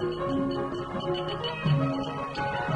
Thank you.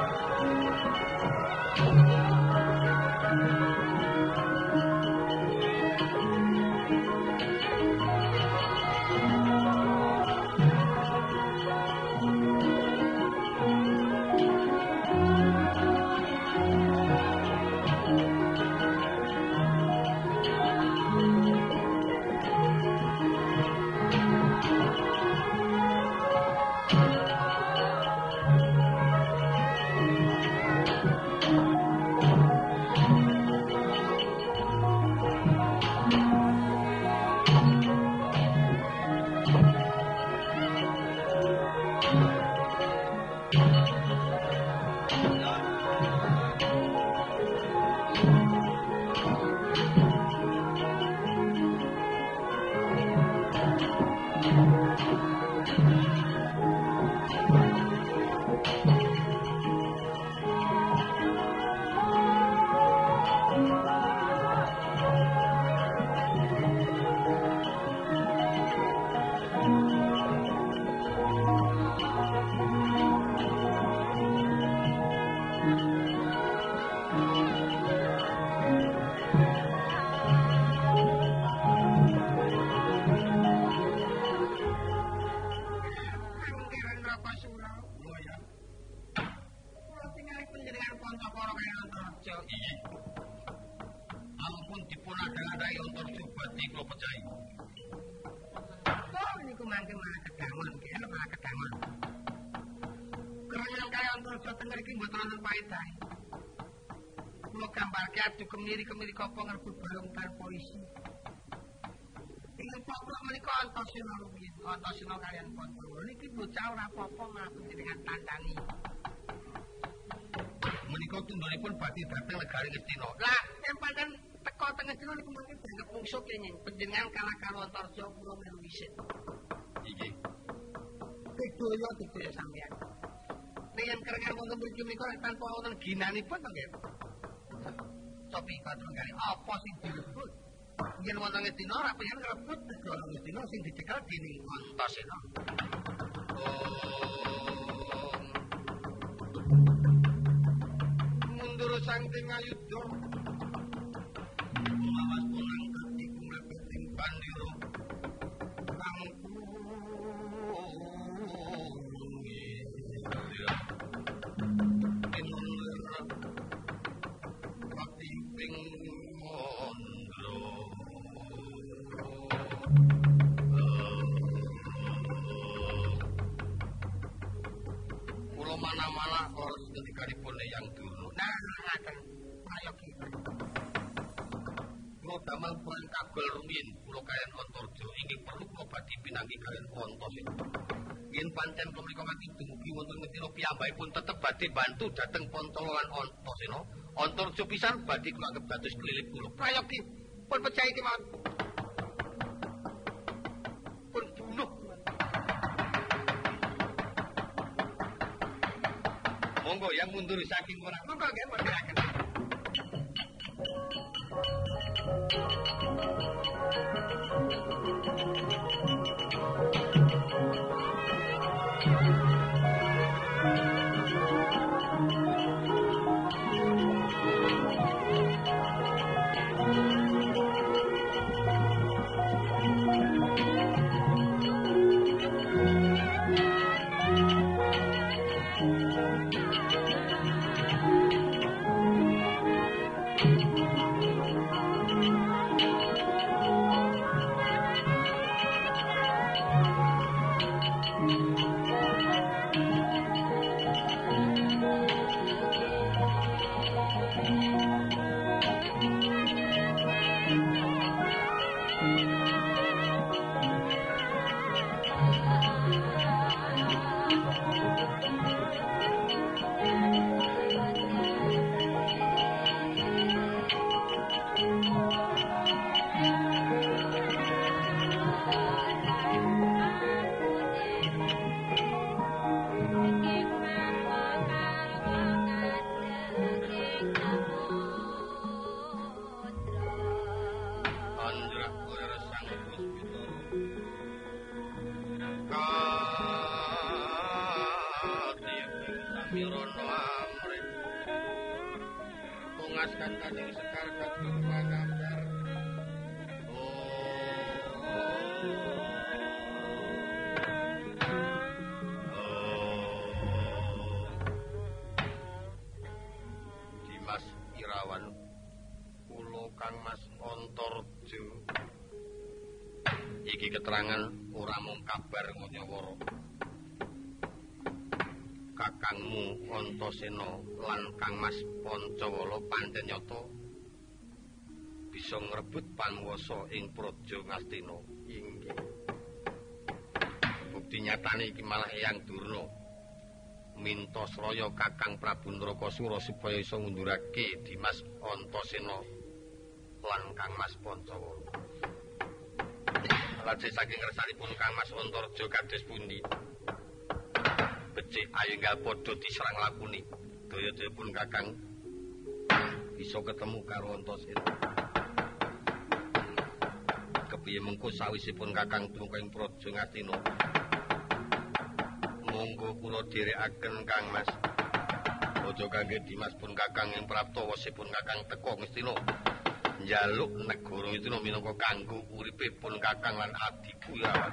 Adu kemiri-kemiri kopo ngerebut balung tar polisi. Ingin poplok menika antosina rumiyin, antosina kalian kontrol. Niki bocah ora apa-apa malah dengan tandani. Menika tundhonipun badhe dhateng negari Ngastina. Lah, yen pancen teko teng Ngastina niku mangke dianggep mungsuh kenging panjenengan kalah karo Antarja kula melu dhisik. Iki. Bedoyo bedoyo sampeyan. Yen kerengan wonten mriki menika tanpa wonten ginanipun to nggih. Sopi katru kali apa sing direbut? Yen wonten Ngastina ora pengen ngrebut negara Ngastina sing dicekel dening Antasena. Oh. Mundur sangking ayudha. Bantu dhateng Pontololan Antasena. Antarja pisan badhe kulo anggap dados kelilip kulo. Prayogi pun percaya iki mawon. Pun bunuh. Monggo yang mundur saking ora. Monggo nggih munduraken. Ngonyawara kakangmu Antasena lan Kang Mas Pancawala pancen nyata bisa ngrebut panguwasa ing Praja Ngastina. Inggih. Bukti nyatane iki malah Eyang Durna minta sraya Kakang Prabu Ndrakasura supaya isa ngundurake Dimas Antasena lan Kang Mas Pancawala. Lajeng saking ngersanipun Kang Mas Antarja kados pundi? becik enggal padha diserang lakune. Daya-daya pun Kakang bisa ketemu karo Antasena. Kepiye mengko sawisipun Kakang tumeka ing Praja Ngastina. Monggo kula dherekaken Kang Mas. Aja kangge Dimas pun Kakang ing praptawasipun Kakang teka Ngastina. Njaluk negara itu minangka kanggo uripipun Kakang lan adiku ya.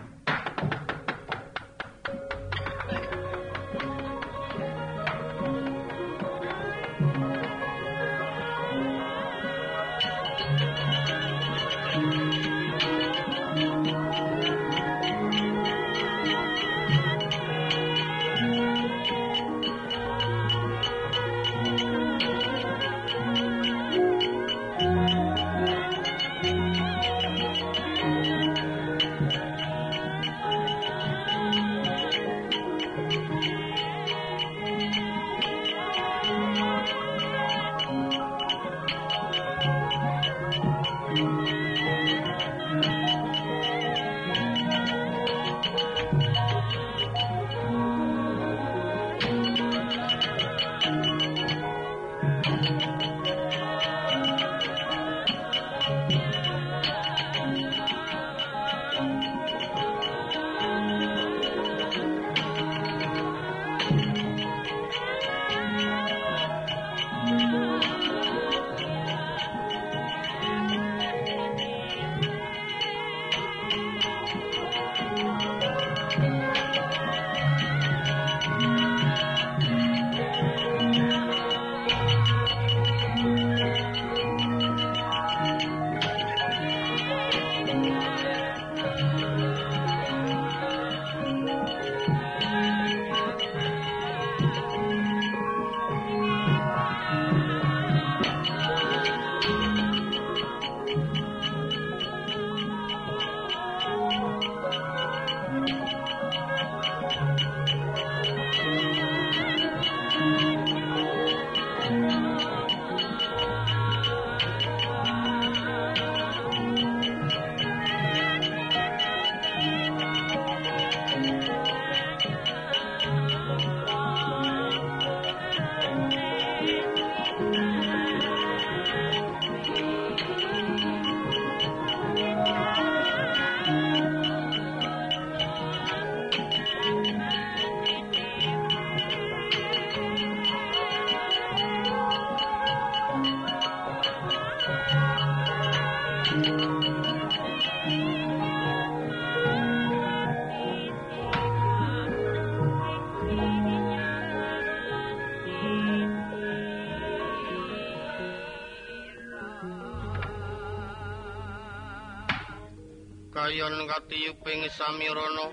Kayon katiyuping samirana.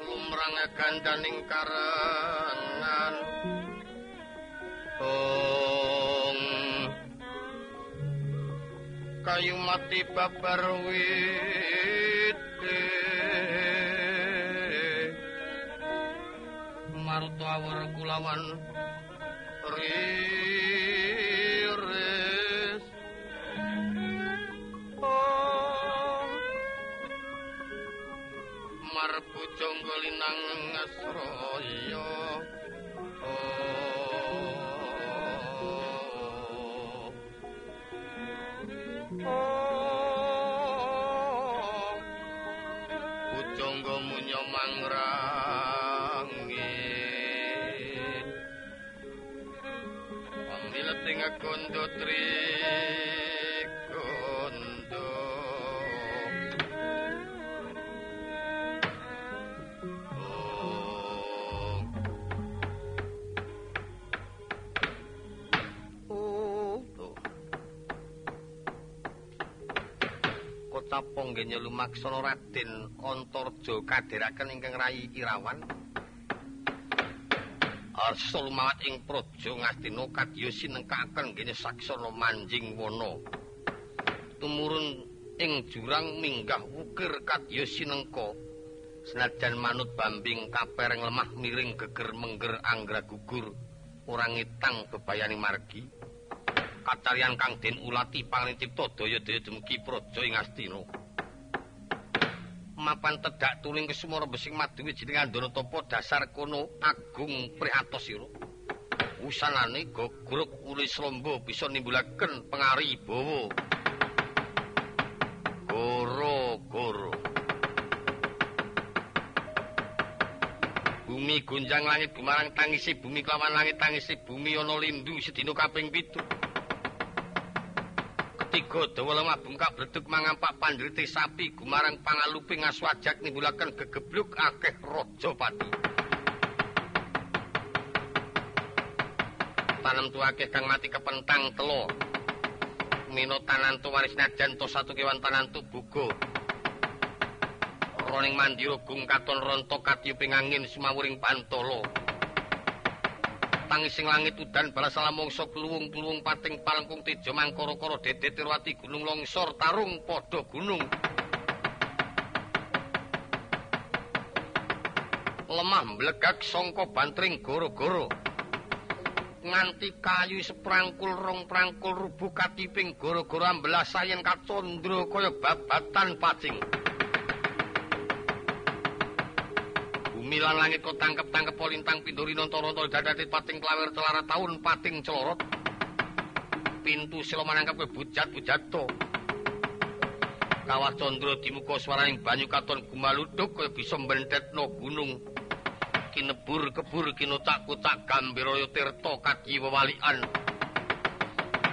Lumrang gandaning karangan ong kayu mati babar wit maruta awur kulawan. Riris nang asra Nggih lumaksana Raden Antarja kadheraken ingkang rayi Irawan Arsa lumawat ing praja Ngastina kadya sinengkaken ngene saksana manjing wana. Tumurun ing jurang minggah wukir kadya sinengka. Senajan manut bambing kapereng lemah miring geger mengger anggra gugur ora ngitang bebayaning margi. Kacarian kang den ulati pangricipta daya-daya dumugi praja ing Astina. Mapan tedak tuling kesumara besing maduwi jeneng Andana Tapa dasar kono agung prihatos sira. Usanane gogrok uli slombo bisa nimbulaken pengari bawa. Goro-goro. Bumi gunjang langit gumarang tangisi bumi kelawan langit tangisi bumi ana lindu sedina kaping 7. Tiga dawa lemah bungkak bledug mangampak pandriti sapi gumarang pangaluping aswajak nimbulaken gegebluk akeh raja pati. Tanem tuakeh kang mati kepentang telo. Mino tanantu waris najan to satu kewan tanantu bugo. Roning mandiro gung katon ronto katyuping angin sumawuring pantolo tangising langit udan balas lamongso kluwung-kluwung pating palengkung tejo mangkara-kara dedet tirwati gunung longsor tarung padha gunung. Lemah mblegak sangka bantring goro-goro. Nganti kayu seprangkul rong prangkul rubuh katiping goro-goro ambelas sayen kacondro kaya babatan pacing bumi lan langit kok tangkep-tangkep polintang pinduri nonton-nonton dadati pating klawer celara taun pating celorot. Pintu silo manangkap ke bujat-bujat to. Kawah condro di muka suaraning banyu katon gumaluduk kaya bisa mbendet no gunung. Kinebur kebur kinotak kutak gambiroyo tirto kaki wawalian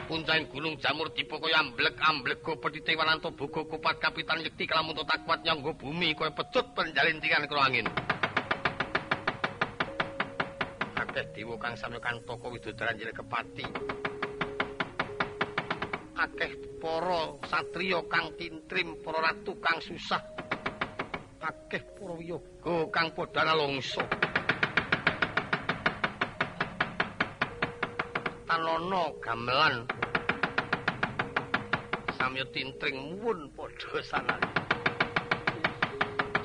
puncaing gunung jamur tipe kaya amblek amblek go petite wananto bugo kupat kapitan yekti kelamun to takwat nyanggo bumi kaya pecut penjalin tingan angin akeh dewa kang sami kan toko widodaran jere kepati akeh para satriya kang tintrim para ratu kang susah. Akeh para wiyaga kang padha nalongso. Tanono gamelan. Samya tintring muwun padha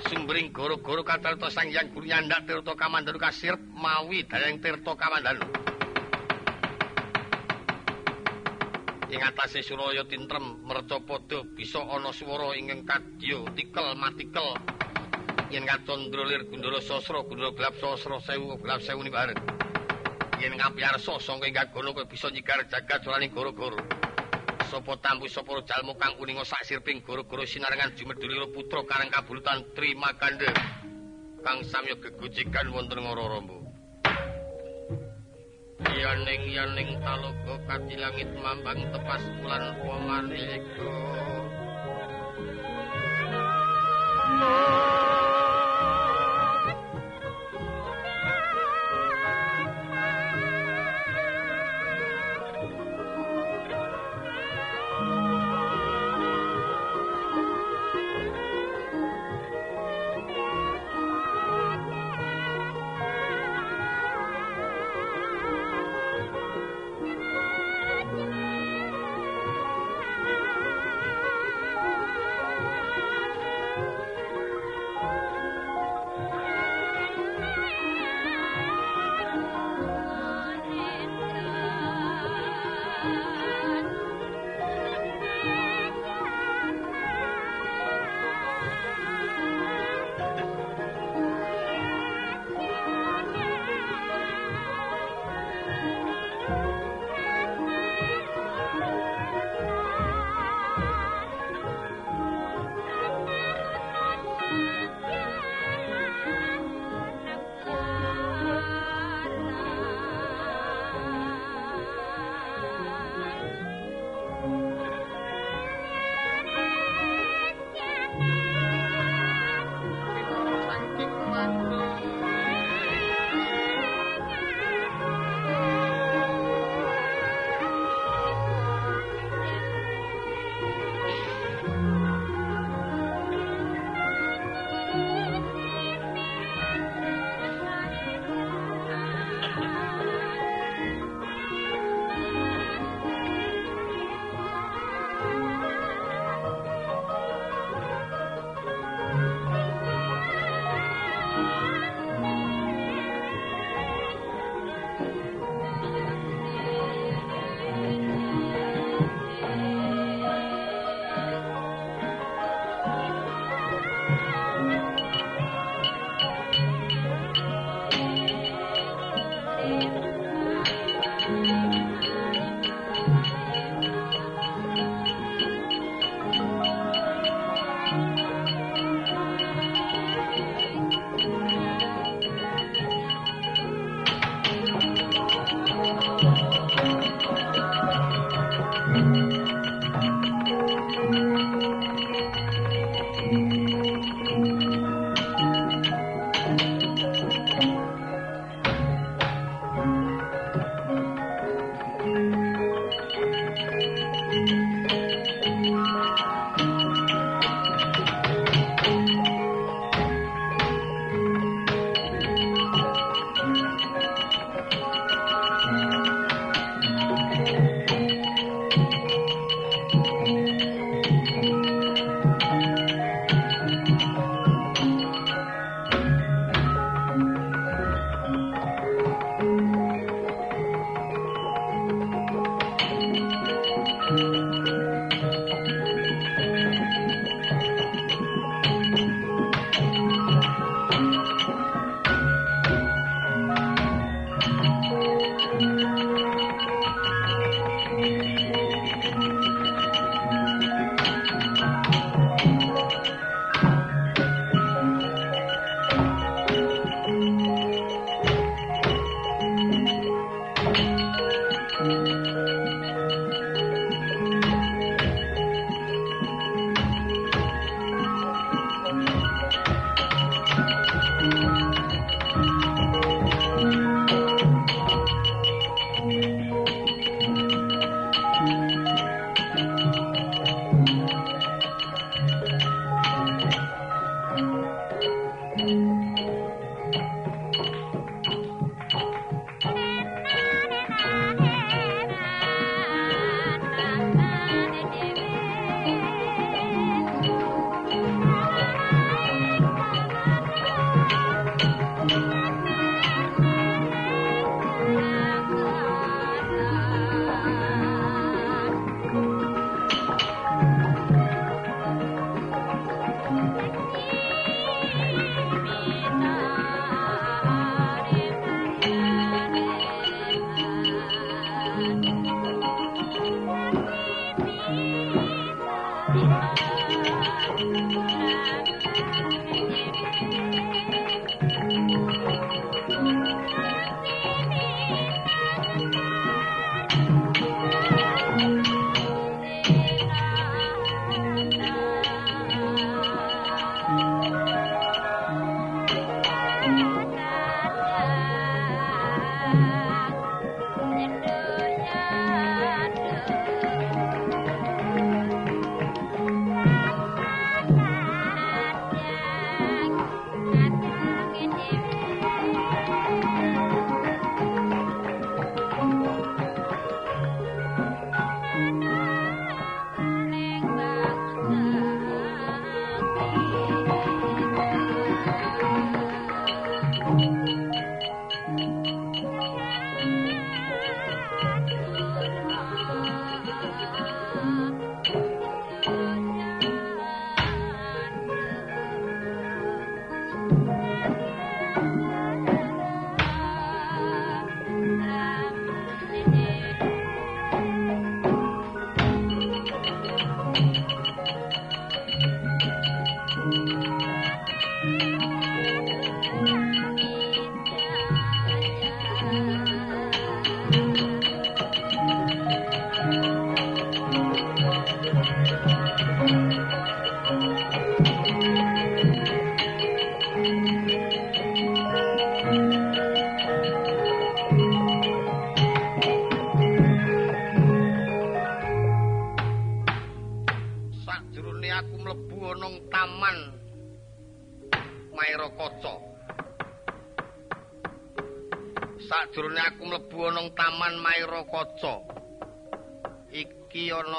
sanane sumbering goro-goro katarta sang yang guru tirta kamandaru kasir mawi dayang tirta kamandaru ing atase suraya tintrem merca padha bisa ana swara ingkang kadya tikel matikel. Yen katondro lir gundala sasra gundala gelap sasra sewu gelap sewu ni yen ngapiyarsa sangka ing gagono kowe bisa nyigar jagat jalaning goro-goro sapa tambu sapa jalmu kang uninga sak sirping goro-goro sinarengan jumedulira putra karang kabulutan Trimakanda kang samya gegojekan wonten ngoro-rombo. Yaning yaning talaga kati langit mambang tepas bulan pamaneka Oh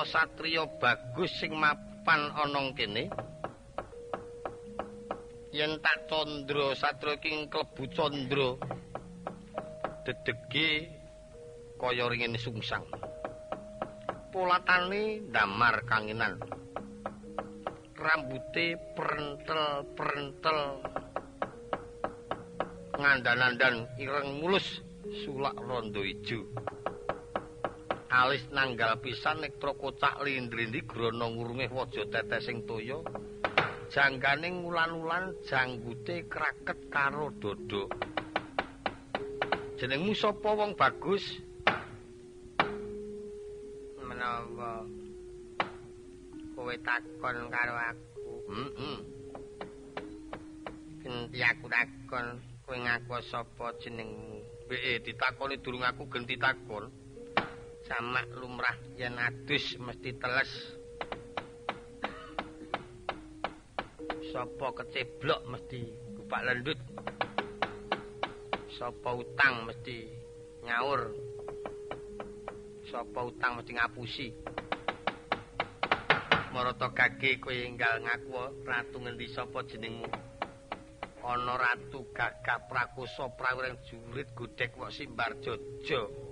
satriya bagus sing mapan ana kene. Yen tak candra satriya king klebu candra dedege kaya ringene sungsang. Polatane damar kangenan. Rambute prentel-prentel. Ngandan-andan ireng mulus sulak rondo ijo alis nanggal pisan nektra kocak lindrindi grana ngurunge waja tetesing toya. Janggane ngulan-ulan janggute kraket karo dodo jenengmu sapa wong bagus? Menawa kowe takon karo aku. Heeh genti aku takon kowe ngaku sapa jenengmu? Bee ditakoni durung aku genti takon. Samak lumrah yen adus mesti teles. Sapa keceblok mesti kupak lendut. Sapa utang mesti nyaur. Sapa utang mesti ngapusi. Marata kage kowe enggal ngaku ratu ngendi sapa jenengmu? ana ratu gagah prakosa prawireng jurit godhek wok simbar jojo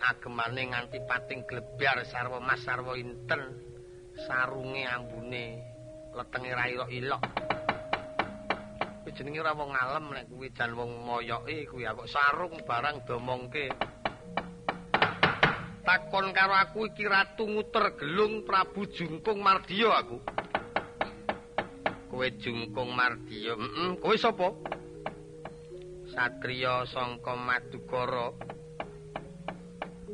agemane nganti pating glebyar sarwa mas sarwa inten sarunge ambune letenge ra ilok kuwi jenenge ora wong ngalem nek kuwi jan wong moyoke kuwi kok sarung barang domongke. Takon karo aku iki ratu nguter gelung prabu jungkung mardiya aku. Kowe jungkung mardiya heeh kowe sapa? Satriya sangka madukara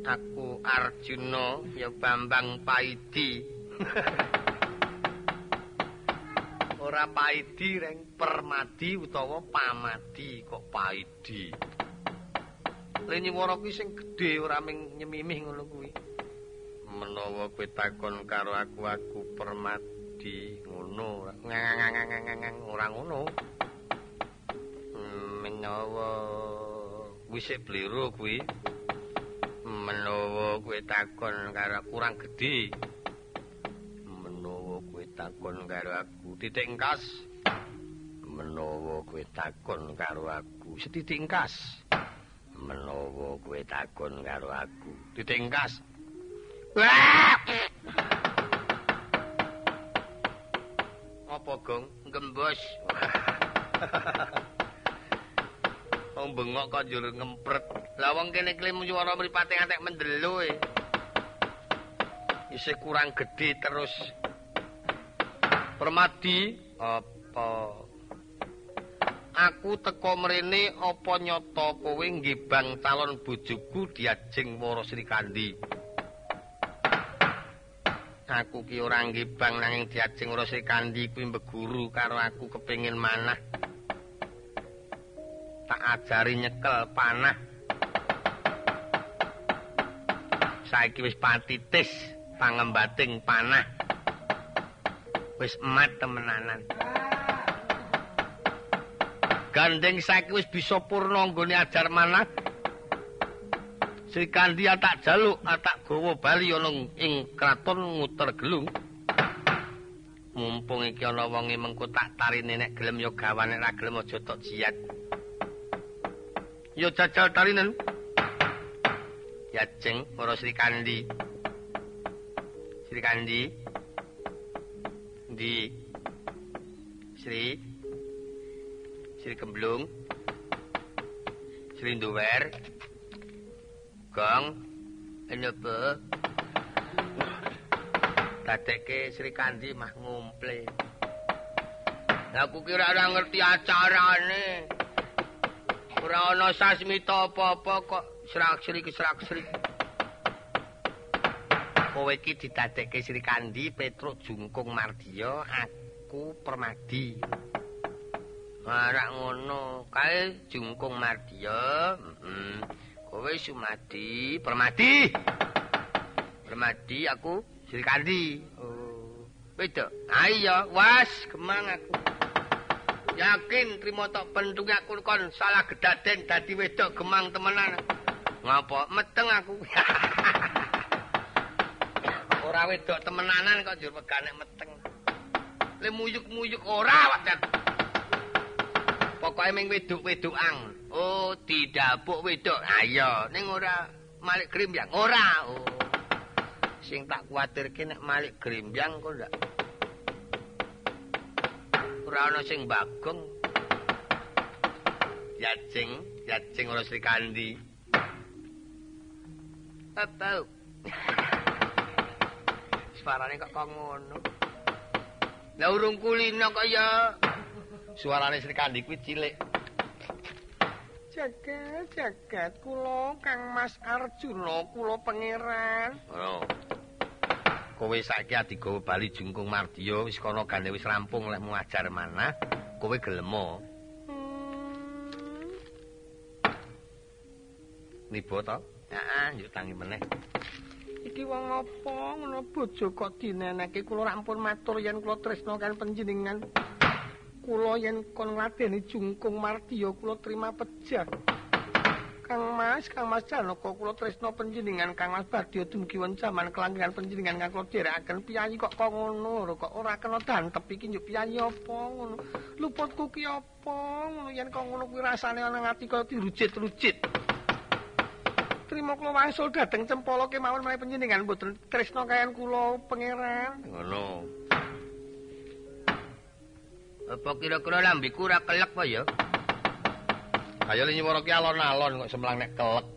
aku arjuna ya bambang paidi. Ora paidi reng permadi utawa pamadi kok paidi? Lenyuwara kuwi sing gedhe ora ming nyemimih ngono kuwi. Menawa kowe takon karo aku aku permadi di ngono ora ngono. Menawa wis bliru kuwi menawa kowe takon karo kurang gedhe. Menawa kowe takon karo aku titik engkas. Menawa kowe takon karo aku setitik engkas. Menawa kowe takon karo aku titik engkas. Apa gong? Gembos bengok kok njur ngempret. Lah wong kene klim swara mripate antek mendelo e. Isih kurang gedhe terus. Permadi apa? Aku teko mrene apa nyata kowe nggibang calon bojoku diajeng Wara Sri Kandi aku ki ora nggibang nanging diajeng ora kandi kuwi mbeguru karo aku kepengin manah tak ajari nyekel panah saiki wis patitis pangembating panah wis emat temenanan gandeng saiki wis bisa purna nggone ajar manah Sri Kandi tak jaluk tak gawa bali ana ing kraton nguter gelung. Mumpung iki ana wonge mengko tak tarine nek gelem ya gawane nek ra gelem aja tok jiat. Ya jajal tarinen. Ya jeng para Sri Kandi. Sri Kandi. Di Sri Sri Kemblung. Sri Nduwer. Gong. Kenapa? Dadekke Sri Kandi mah ngumple. Aku kira ora ngerti acarane. Ora ana sasmita apa-apa kok serak-sri serak-sri. Kowe iki didadekke Sri Kandi Petruk Jungkung Mardiya, aku Permadi. Ora ngono, kae Jungkung Mardiya, heeh. Kowe Sumadi, Permadi. Permadi aku Sri Kandi. Oh. Beda. Ah iya, was gemang aku. Yakin trimo tok pentunge aku kon salah gedaden dadi wedok gemang temenan. Ngapa meteng aku? ora wedok temenanan kok jur megane meteng. Le muyuk-muyuk ora wajan. Pokoke ming wedok-wedokan. Oh, didapuk wedok. Ayo, ning ora malik grimbyang. Ora. Oh. Sing tak kuwatirke nek malik grimbyang kok ndak ora ana sing bagong. Yajing, yajing ora Sri Kandi. Apa? Suarane kok kok ngono. Lah urung kulino kok ya. Suarane Sri Kandi kuwi cilik. Jagat, jagat, kula Kang Mas Arjuna, kula pangeran. Oh. Kowe saiki adigawa bali jungkung Mardiya wis kono gane wis rampung lek ngajar manah. Kowe gelem Hmm. nibo to? Heeh, yuk tangi meneh. Iki wong apa ngono bojo kok dineneke kula rampun matur yen kula tresna kan panjenengan. Kula yen kon ngladeni jungkung Mardiya kula terima pejah. Kang Mas, Kang Mas Janaka kula tresna panjenengan Kang Mas Badya dumugi won jaman kelanggengan panjenengan kang kula dherekaken piyayi kok kok ngono kok ora kena dantep iki njuk piyayi apa ngono. Luputku ki apa ngono yen kok ngono kuwi rasane ana ngati kaya dirujit-rujit. Trima kula wangsul dhateng cempala kemawon menawi panjenengan mboten tresna kayan kula pangeran. Ngono. Apa kira-kira lambiku ora kelek apa ya? Kaya le nyuwara ki alon-alon kok semlang nek kelek.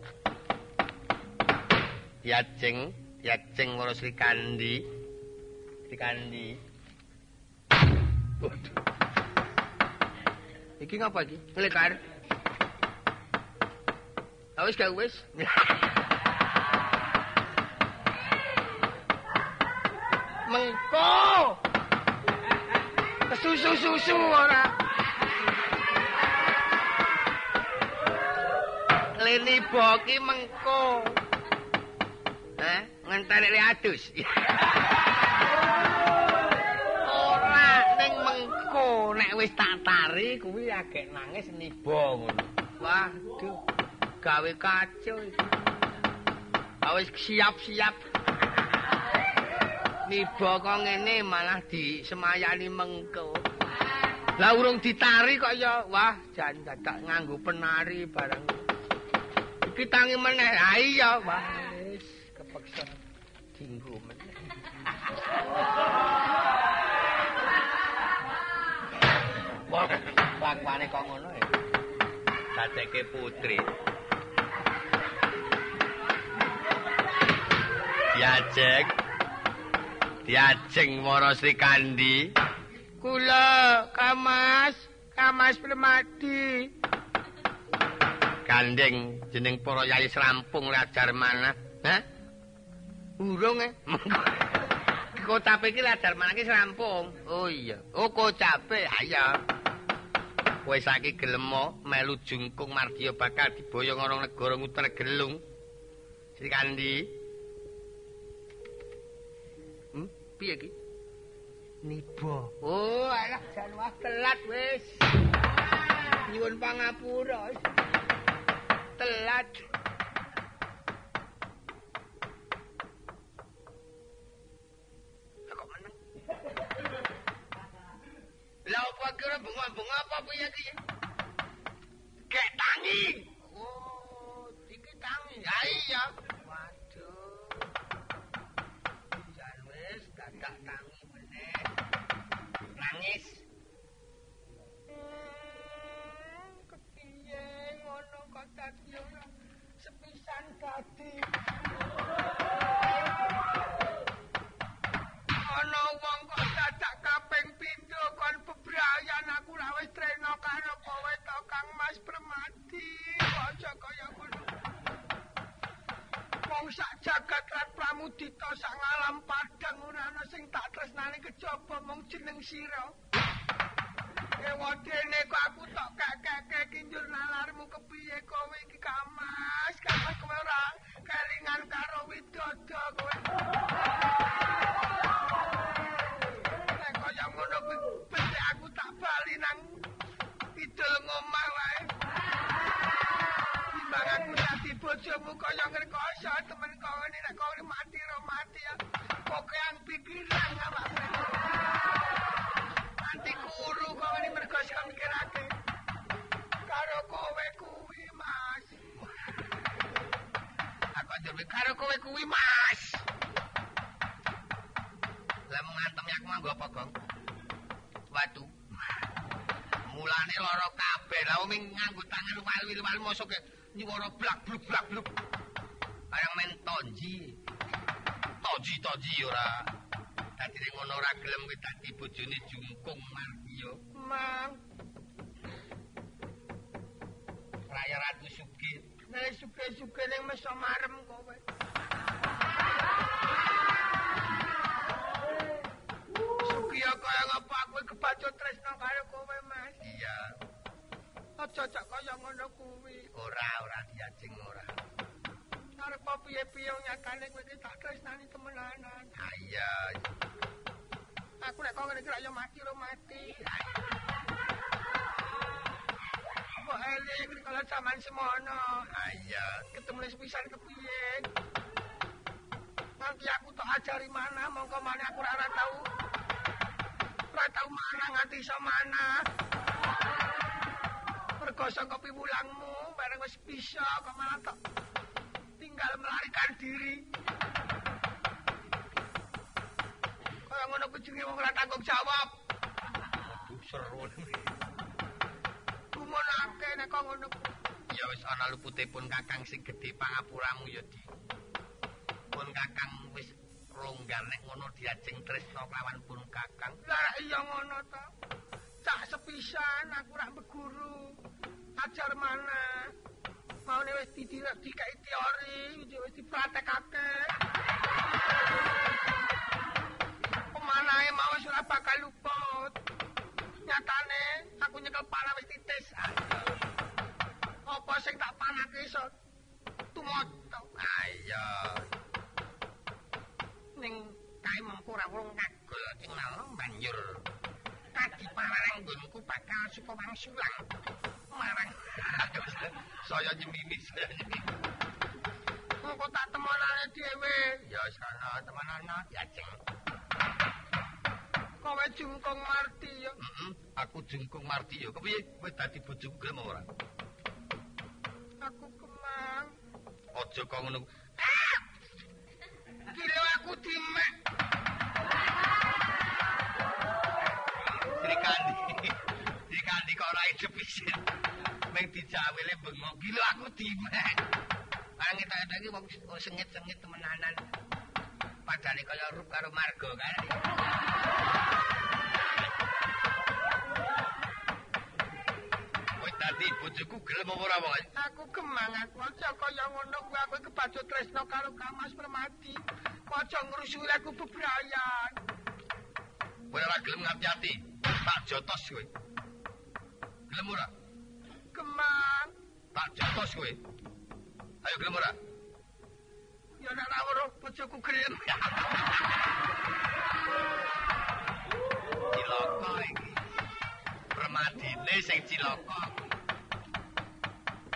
Yajeng, yajeng waro Sri Kandi. Sri Kandi. Waduh. Iki ngapa iki? Ngelekar. Ah, wis gak wis. Mengko. Susu-susu ora. Leni boki mengko. Eh, ngenteni le adus. Ora ning mengko nek wis tak tari kuwi agek nangis nibo ngono. Waduh, gawe kacau iki. Ah, Wis siap-siap. Nibo kok ngene malah disemayani mengko. Lah urung ditari kok ya wah jan dadak nganggo penari barang. Iki tangi meneh. Ha iya wah wis kepeksa dinggo meneh. Wah, bangwane kok ngono ya. Dadekke putri. Diajeng. Diajeng Mara Sri Kandi. Kula Kamas, Kamas Permadi. Gandeng jeneng para yai serampung lajar manah. Hah? Urung eh. Kocape iki lajar manah iki serampung. Oh iya. Oh kocape. Ayo. Kowe saiki gelem melu jungkung Mardiya bakal diboyong orang negara nguter gelung. Sri Kandi. Hmm, piye iki? Nibo. Oh, alah jan telat wis. Nyuwun pangapura. Telat. Lah apa kira bengok-bengok apa piye iki? Kek Wong sak jagat lan pramudita sak ngalam padang ora ana sing tak tresnani kejaba mung jeneng sira. Ewadene kok aku tok kakek kinjur nalarmu kepiye kowe iki kamas, kamas kowe ora kelingan karo widodo kowe. Nek kaya ngono kuwi aku tak bali nang idul ngomah bojomu kaya ngrekoso temen kowe nek kowe mati ro mati ya. Kok yang pikiran awakmu. Nanti kuru kowe ini mergo mikirake. Karo kowe kuwi, Mas. Aku ndur karo kowe kuwi, Mas. Lah mengantem aku nganggo apa, Gong? Watu. Mulane lara kabeh. Lah wong nganggo tangan wal-wal mosok nyuwara blak bluk blak bluk. Kaya men tonji. Tonji tonji ora. Dadi ning ngono ora gelem kuwi dadi bojone Jungkung Mardiya. Mang, Raya Ratu Sugih. nek suke-suke ning mesa marem kowe. Sukiya kaya ngapa aku kebacut tresno karo kowe. Iya, Aja cak kaya ngono kuwi. ora ora diajeng ora. Arep piye-piye nyakane kowe iki tak tresnani temenanan. Ah, iya. Aku nek kok ngene iki yo mati ro mati. Kok eling kalau zaman semono. Ah, iya. ketemu les pisan kepiye nanti aku tak ajari mana mongko mana aku ora tahu ora tahu mana nganti iso mana mergo saka piwulangmu bareng wis bisa kok malah tak tinggal melarikan diri kaya ngono ku jenenge wong ora tanggung jawab Aduh, seru. kumonake nek kok ngono Ya wis ana luputipun Kakang sing gedhe pangapuramu ya di. Pun Kakang wis ronggar nek ngono diajeng tresna kelawan pun Kakang. Lah iya ngono to. Cak sepisan aku rak beguru. Ajar mana? Maune wis didirak dikai teori, wis dipraktekake. Pemanahe mau wis ora bakal luput. Nyatane aku nyekel panah wis titis. Apa sing tak panake iso tumoto. Ayo. Ning kae mengko ora wong Kagol sing nalo banjur. Kadi parang nggonku bakal suka wangsulang. Marang. saya nyemimi, saya nyemimi. Mengko tak temonane dhewe. Ya sana teman-teman diajeng. Kowe jungkung marti ya. Heeh, aku jengkung Marti ya. Kepiye kowe dadi bojoku gelem ora? Aku kemang. Aja kok ngono. Kilo aku dimek. Srikandi. Srikandi kok ora hidup isin. Meng dijawele bengok. Gila aku dimek. Ange tak ada iki wong sengit-sengit temenanan. Padahal kaya rup karo marga kan. Dadi bojoku gelem apa ora wong? Aku kemang aku aja kaya ngono kuwi aku kebacut tresno karo Kamas Permati. Aja ngrusuli aku bebrayan. Kowe ora gelem ngati-ati. Tak jotos kowe. Gelem ora? Tak jotos kowe. Ayo gelem ora? Ya nek ora weruh bojoku gelem. Cilaka iki. Permadine sing cilaka.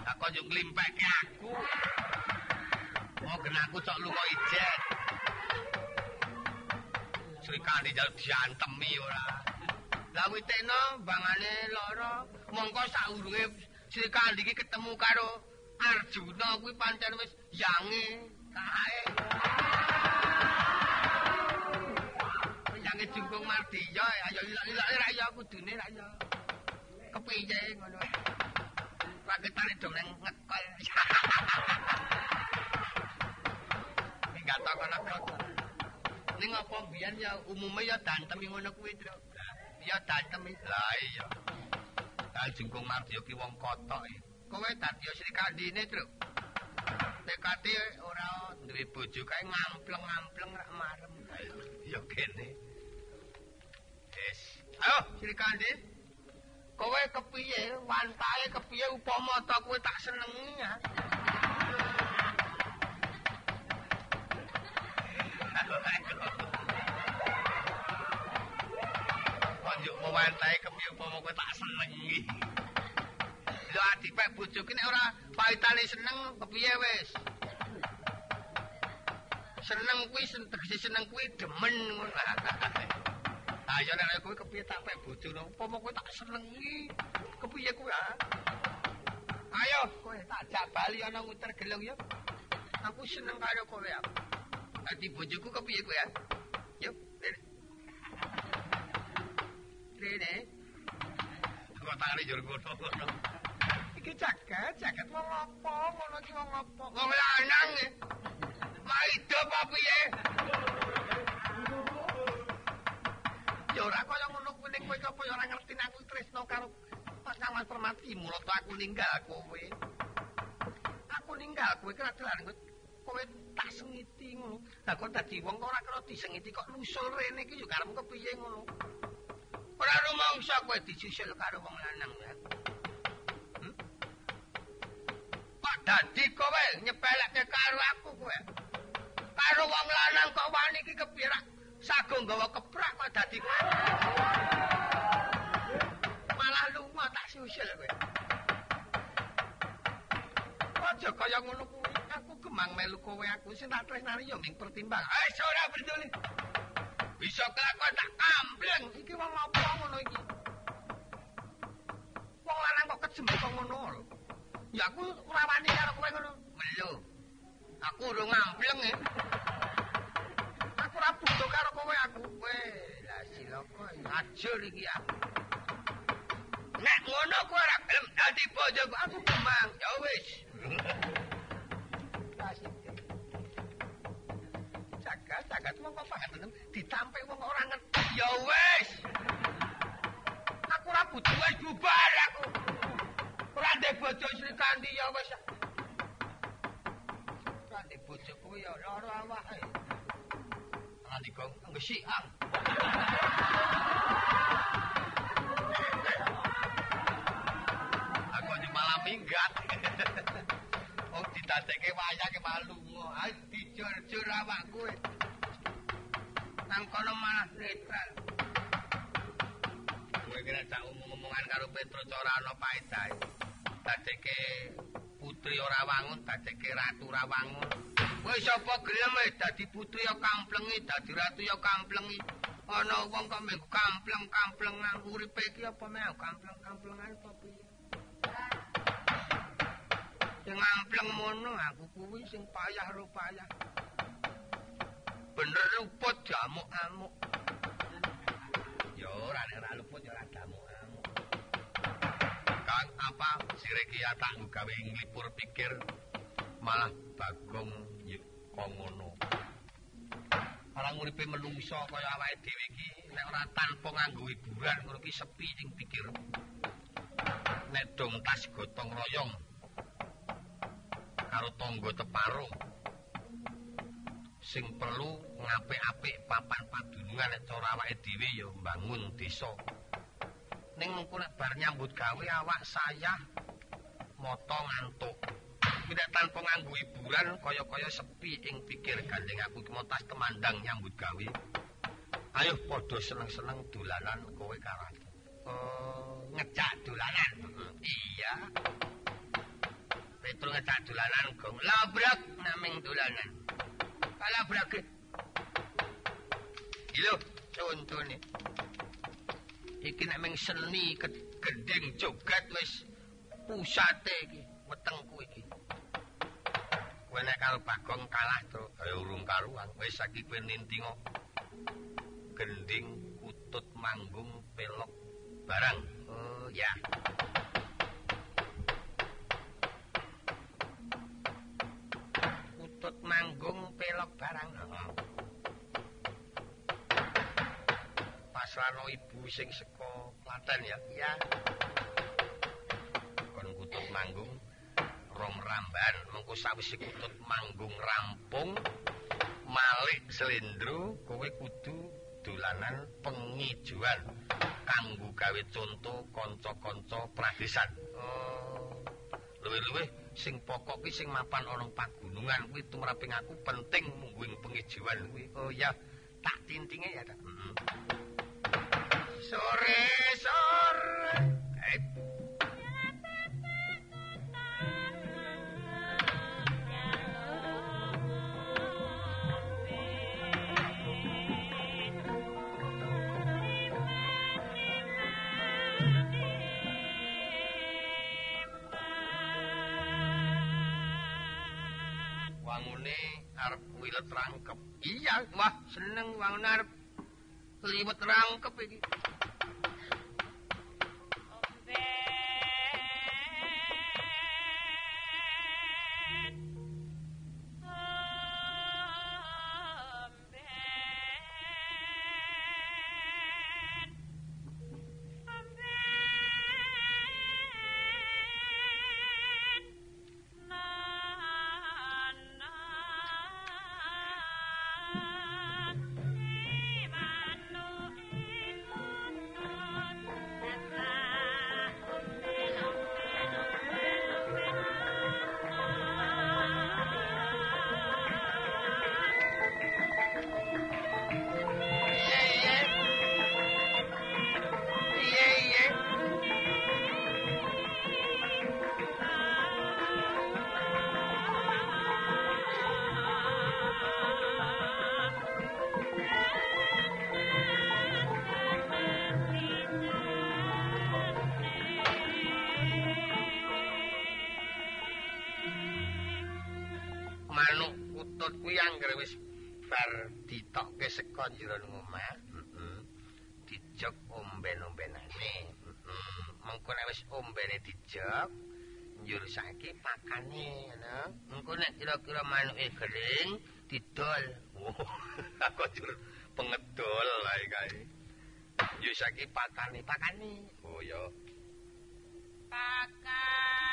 Tak kok yo nglimpeke aku. Mau genaku cok lunga ijen. Srikandi jal diantemi ora. Lah kuwi tekno bangane lara. Mongko saurunge Srikandi iki ketemu karo Arjuna kuwi pancen wis yange kae. Yange jungkung Mardiya ayo ilak-ilak ra ya kudune ra ya. Kepiye ngono. Paketane dong nang ngekol. Enggak tak ana kok. Ning apa biyen ya umume ya dantem ngono kuwi, Tru. Ya dantem lah iya. Dal jungkung Mardiya ki wong kotok iki. Kowe dadi Sri Kandine, Tru. Tekati ora duwe bojo kae ngampleng-ngampleng rak marem. Ya kene. Wis. Ayo, Sri Kandi. Kowe kepiye? Wantae kepiye upama ta kowe tak senengi ya? Konjuk wantae kepiye upama kowe tak senengi? Lho adipek bojoku nek ora paitane seneng kepiye wis? Seneng kuwi sen- tegese seneng kuwi demen ngono. Ayo nek kowe kepiye tak pek bojone, upama kowe tak senengi. Kepiye kowe ah? Ayo kowe tak jak bali ana nguter gelung ya. Aku seneng karo kowe ya. Dadi bojoku kepiye kowe ya? Rene. Kok tak Mari jur ngono. Iki jagat, jagat wong apa? Ngono iki wong apa? Wong lanang. Maido apa piye? Ya ora kaya ngono kuwi ning kowe apa ya ora ngerti aku tresno karo pasangan permati mulo to aku ninggal kowe. Aku ninggal kowe kira dalan kowe tak sengiti ngono. Lah kok dadi wong ora kira disengiti kok nusul rene iki yo karepmu kepiye ngono. Ora rumangsa kowe disusul karo wong lanang ya. Hmm? Kok dadi kowe nyepelekke karo aku kowe? Karo wong lanang kok wani iki kepiye sagung gawa keprak kok dadi kowe. Malah lunga tak susul kowe. Aja kaya ngono kuwi. Aku gemang melu kowe aku sing tak tresnani yo ming pertimbang. Eh ora peduli. Bisa kelakuan tak kambleng. Iki wong apa ngono iki? Wong lanang kok kejembek kok ngono lho. Ya aku ora wani karo kowe ngono. Melu. Aku urung ngambleng ya. Aku ora butuh karo kowe aku. Weh, lah siloko ajur iki aku. Nek ngono kowe ora gelem dadi bojoku, aku kembang. Ya wis. Jagat, jagat wong kok ditampek wong ora ngerti. Ya wis. Aku ora butuh Wis bubar aku. Ora ndek bojo Sri Kandi ya wis. Ora ndek bojo kuwi ya lara awake. Nanti kok ngesikan. Aku aja malah minggat. Oh wayah ke malu. Ayo dijur-jur awakku. Nang kono malah netral. Kowe kira tak omong-omongan karo Petro ora ana paedahe. Dadekke putri ora wangun, dadekke ratu ora wangun. Kowe sapa gelem dadi putri ya kamplengi, dadi ratu ya kamplengi. Ana wong kok mung kampleng-kamplengan uripe iki apa meh kampleng-kamplengan apa piye? Sing ngampleng mono aku kuwi sing payah ro payah. Bener luput jamuk-amuk. Ya ora nek ora luput ya ora jamuk-amuk. Kang apa sire ki ya tak gawe nglipur pikir malah bagong kok ngono. Orang uripe menungso kaya awake dhewe iki nek ora tanpa nganggo hiburan ngono ki sepi sing pikir. Nek dong tas gotong royong karo tangga teparo sing perlu ngapik-apik papan padunungan nek cara awake dhewe ya mbangun desa. Ning mengko nek bar nyambut gawe awak saya moto ngantuk. Tidak tanpa nganggo hiburan kaya-kaya sepi ing pikir gandeng aku ki tas temandang nyambut gawe. Ayo padha seneng-seneng dolanan kowe karo aku. Oh, ngejak dolanan. Iya. Petro ngejak dolanan gong. Labrak naming dolanan. Kalabrak. Ilo, contone. Iki nek meng seni gendeng jogat wis pusate iki, wetengku iki. Kowe nek karo Bagong kalah to, ya urung karuan. Wis saiki kowe nintingo. Gending kutut manggung pelok barang. Oh, ya. Kutut manggung pelok barang. Pasrano ibu sing saka Klaten ya. Iya. Kon kutut manggung rom ramban mengko sawise kutut manggung rampung malik selendro kowe kudu dolanan pengijuan kanggo gawe conto kanca-kanca pradesan. Oh. Luwih-luwih sing pokok ki sing mapan ana pagunungan kuwi tumraping aku penting mungguing pengijuan kuwi. Oh ya, tak tintinge ya. Mm. Sore sore. Arep wilet rangkep. Iya, wah seneng wangune arep liwet rangkep iki. Ditokke saka jero omah heeh dijog omben-ombenane heeh mengko nek wis ombene dijog njur saiki pakane ngono. Mengko nek kira-kira manuke gering didol. Aku njur pengedol ae kae. Yo saiki pakane pakane. Oh ya gare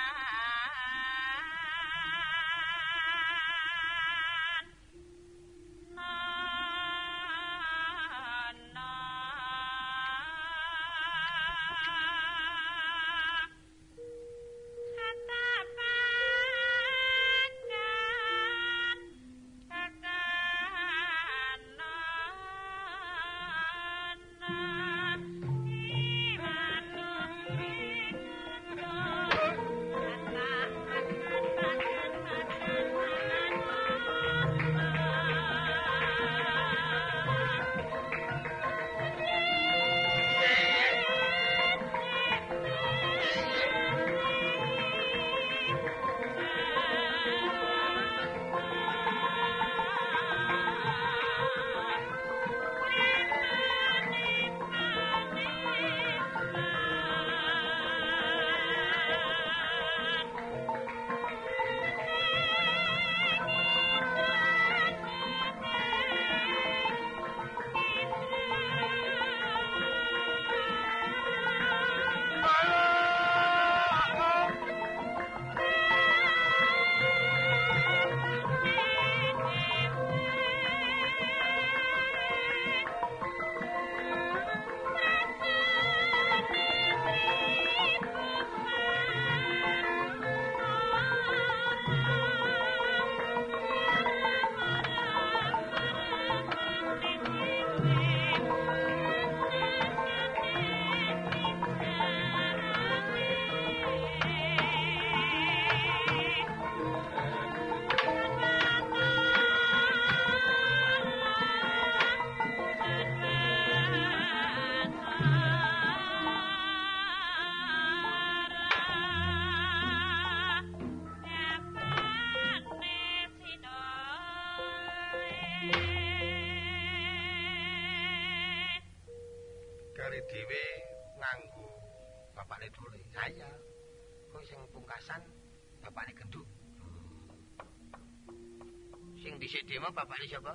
sing dhisik dhewe bapakne sapa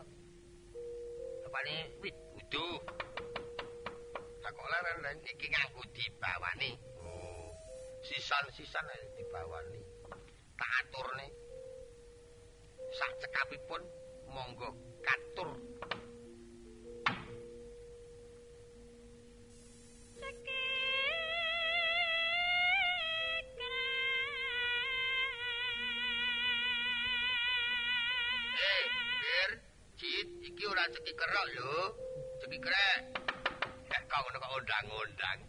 bapakne wit uduh tak kok leren iki nganggo dibawani. Oh. Sisan-sisan ae dibawani. Tak aturne. Sak cekapipun monggo katur undang-undang.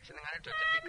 Senengane do ceki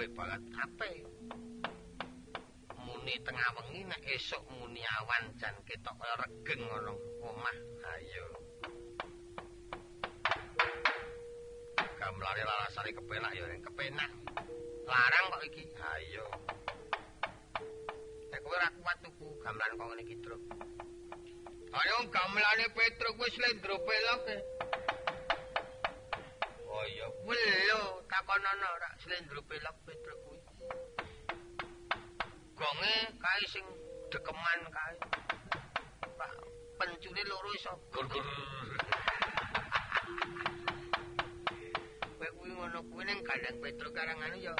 Apik banget. Apik. Muni tengah wengi nek esuk muni awan jan ketok kaya regeng ngono omah. Ayo. Gamlare larasane kepenak ya, Reng. Kepenak. Larang kok iki. Ayo. Nek kowe ora kuat tuku gamelan kok ngene iki, Truk. Ayo gamelane Petruk wis lendro pelok. e. Oh iya, welo takonono ora slendro pelok. Gonge kae sing dekeman kae. Pak pencune loro iso gur gur. Kowe kuwi ngono kuwi ning kandang Petruk karangan ya.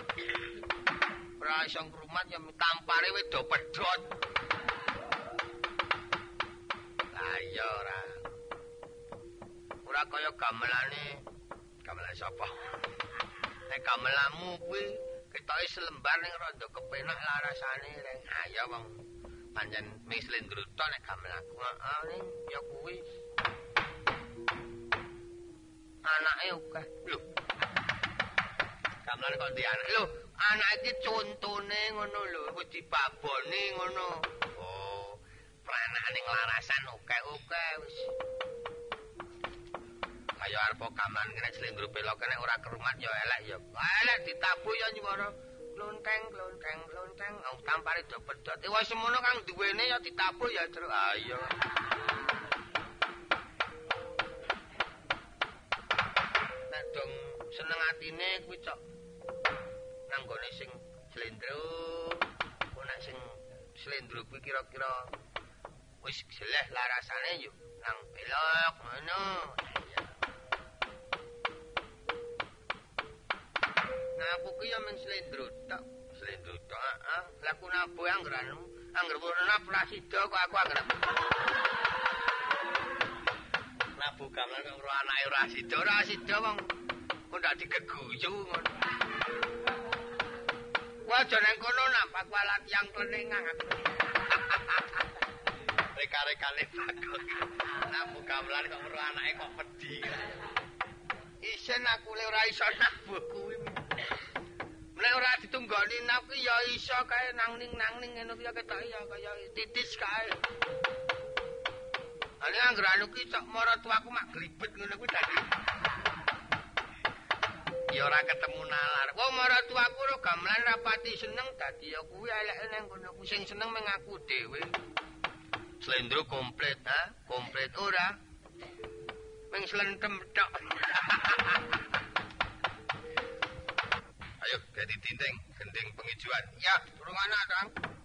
Ora iso ngrumat ya tampare wedo pedhot. Lah iya ora. Ora kaya gamelane gamelan sapa? Nek gamelanmu kuwi ketoke selembar ning rada kepenak larasane reng. Ayo wong pancen wis lendruto nek gamelanku. Heeh ning ya kuwi. Anake akeh. Lho. Gamelan kok di anak. Lho, anak iki contone ngono lho, wis dibaboni ngono. Oh, pranak ning larasan oke-oke wis. Kaya arep gamelan kena slendro pelok nek ora kerumat ya elek ya. Elek ditabuh ya nyuwara. Klonteng, klonteng, klonteng. Wong tampare do pedhot. Eh wis semono kang duwene ya ditabuh ya, Tru. Ayo. Nek dong seneng atine kuwi cok. Nang gone sing slendro. Nek sing slendro kuwi kira-kira wis jeleh larasane yo nang belok ngono. Aku ki yo men slendro tok. Slendro tok, heeh. Lah ku nabu anggeran. Angger warna prasida kok aku angger. Nabu gamelan karo anake ora sida, ora sida wong kok ndak digeguyu ngono. Wah, jane kono nampak kuala tiang kelenengang aku. Reka-rekane bagok. Nabu gamelan kok karo anake kok pedhi. Isen aku le ora iso nabuh kuwi. Nek ora ditunggoni nap ki ya iso kae nang-ning-nang-ning ngono ki ya ketok ya kaya titis kae. Ane anggere anu ki cok mara tuaku mak glibet ngono kuwi dadi. Ya ora ketemu nalar. Wong mara tuaku ro gamelan rapati seneng dadi ya kuwi eleke nang kono kuwi sing seneng meng aku dhewe. Slendro komplit ha? Komplit ora. Meng slentem tok. Ayo, jadi tinting, gending pengijuan. Ya, durung ana, Kang.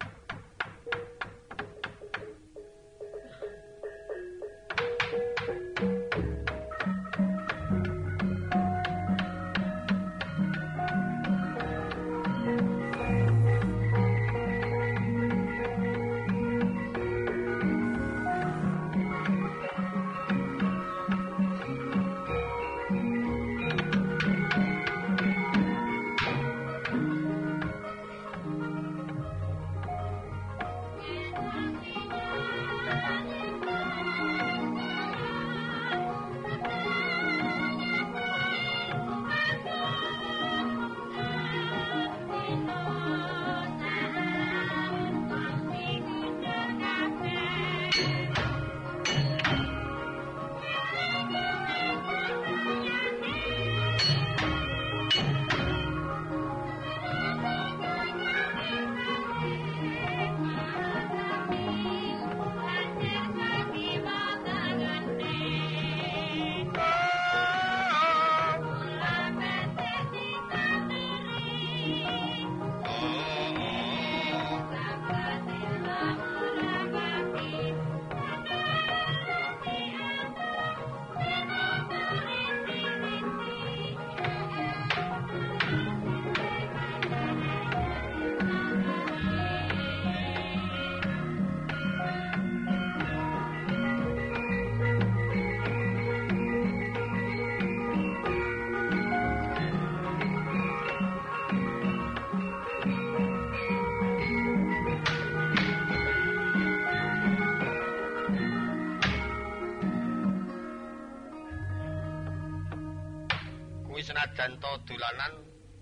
Kuwi senajan to dolanan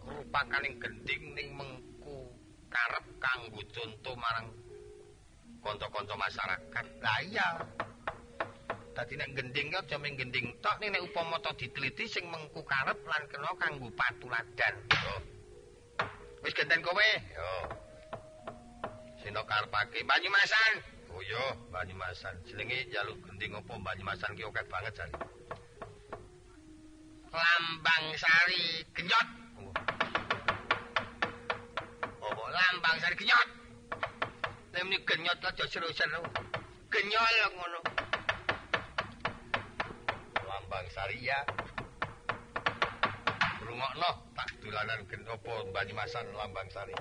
rupakaning gending ning mengku karep kanggo conto marang kanca-kanca masyarakat. Lah iya. Dadi nek gending aja mung gending tok nek upama to diteliti sing mengku karep lan kena kanggo patuladan. Yo. Wis genten kowe? Yo. Sino karepake Banyumasan? Oh iya, Banyumasan. Jenenge jaluk gending apa Banyumasan ki akeh banget jane. Lambang Sari Genyot. Oh, Lambang Sari Genyot. Nek muni genyot aja seru-seru. Genyol ngono. Lambang Sari ya. Rungokno tak dolanan gen apa Banyumasan Lambang Sari.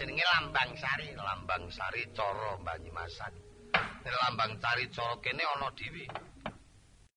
Jenenge Lambang Sari. Lambang Sari cara Banyumasan. Nek Lambang Sari cara kene ana dhewe.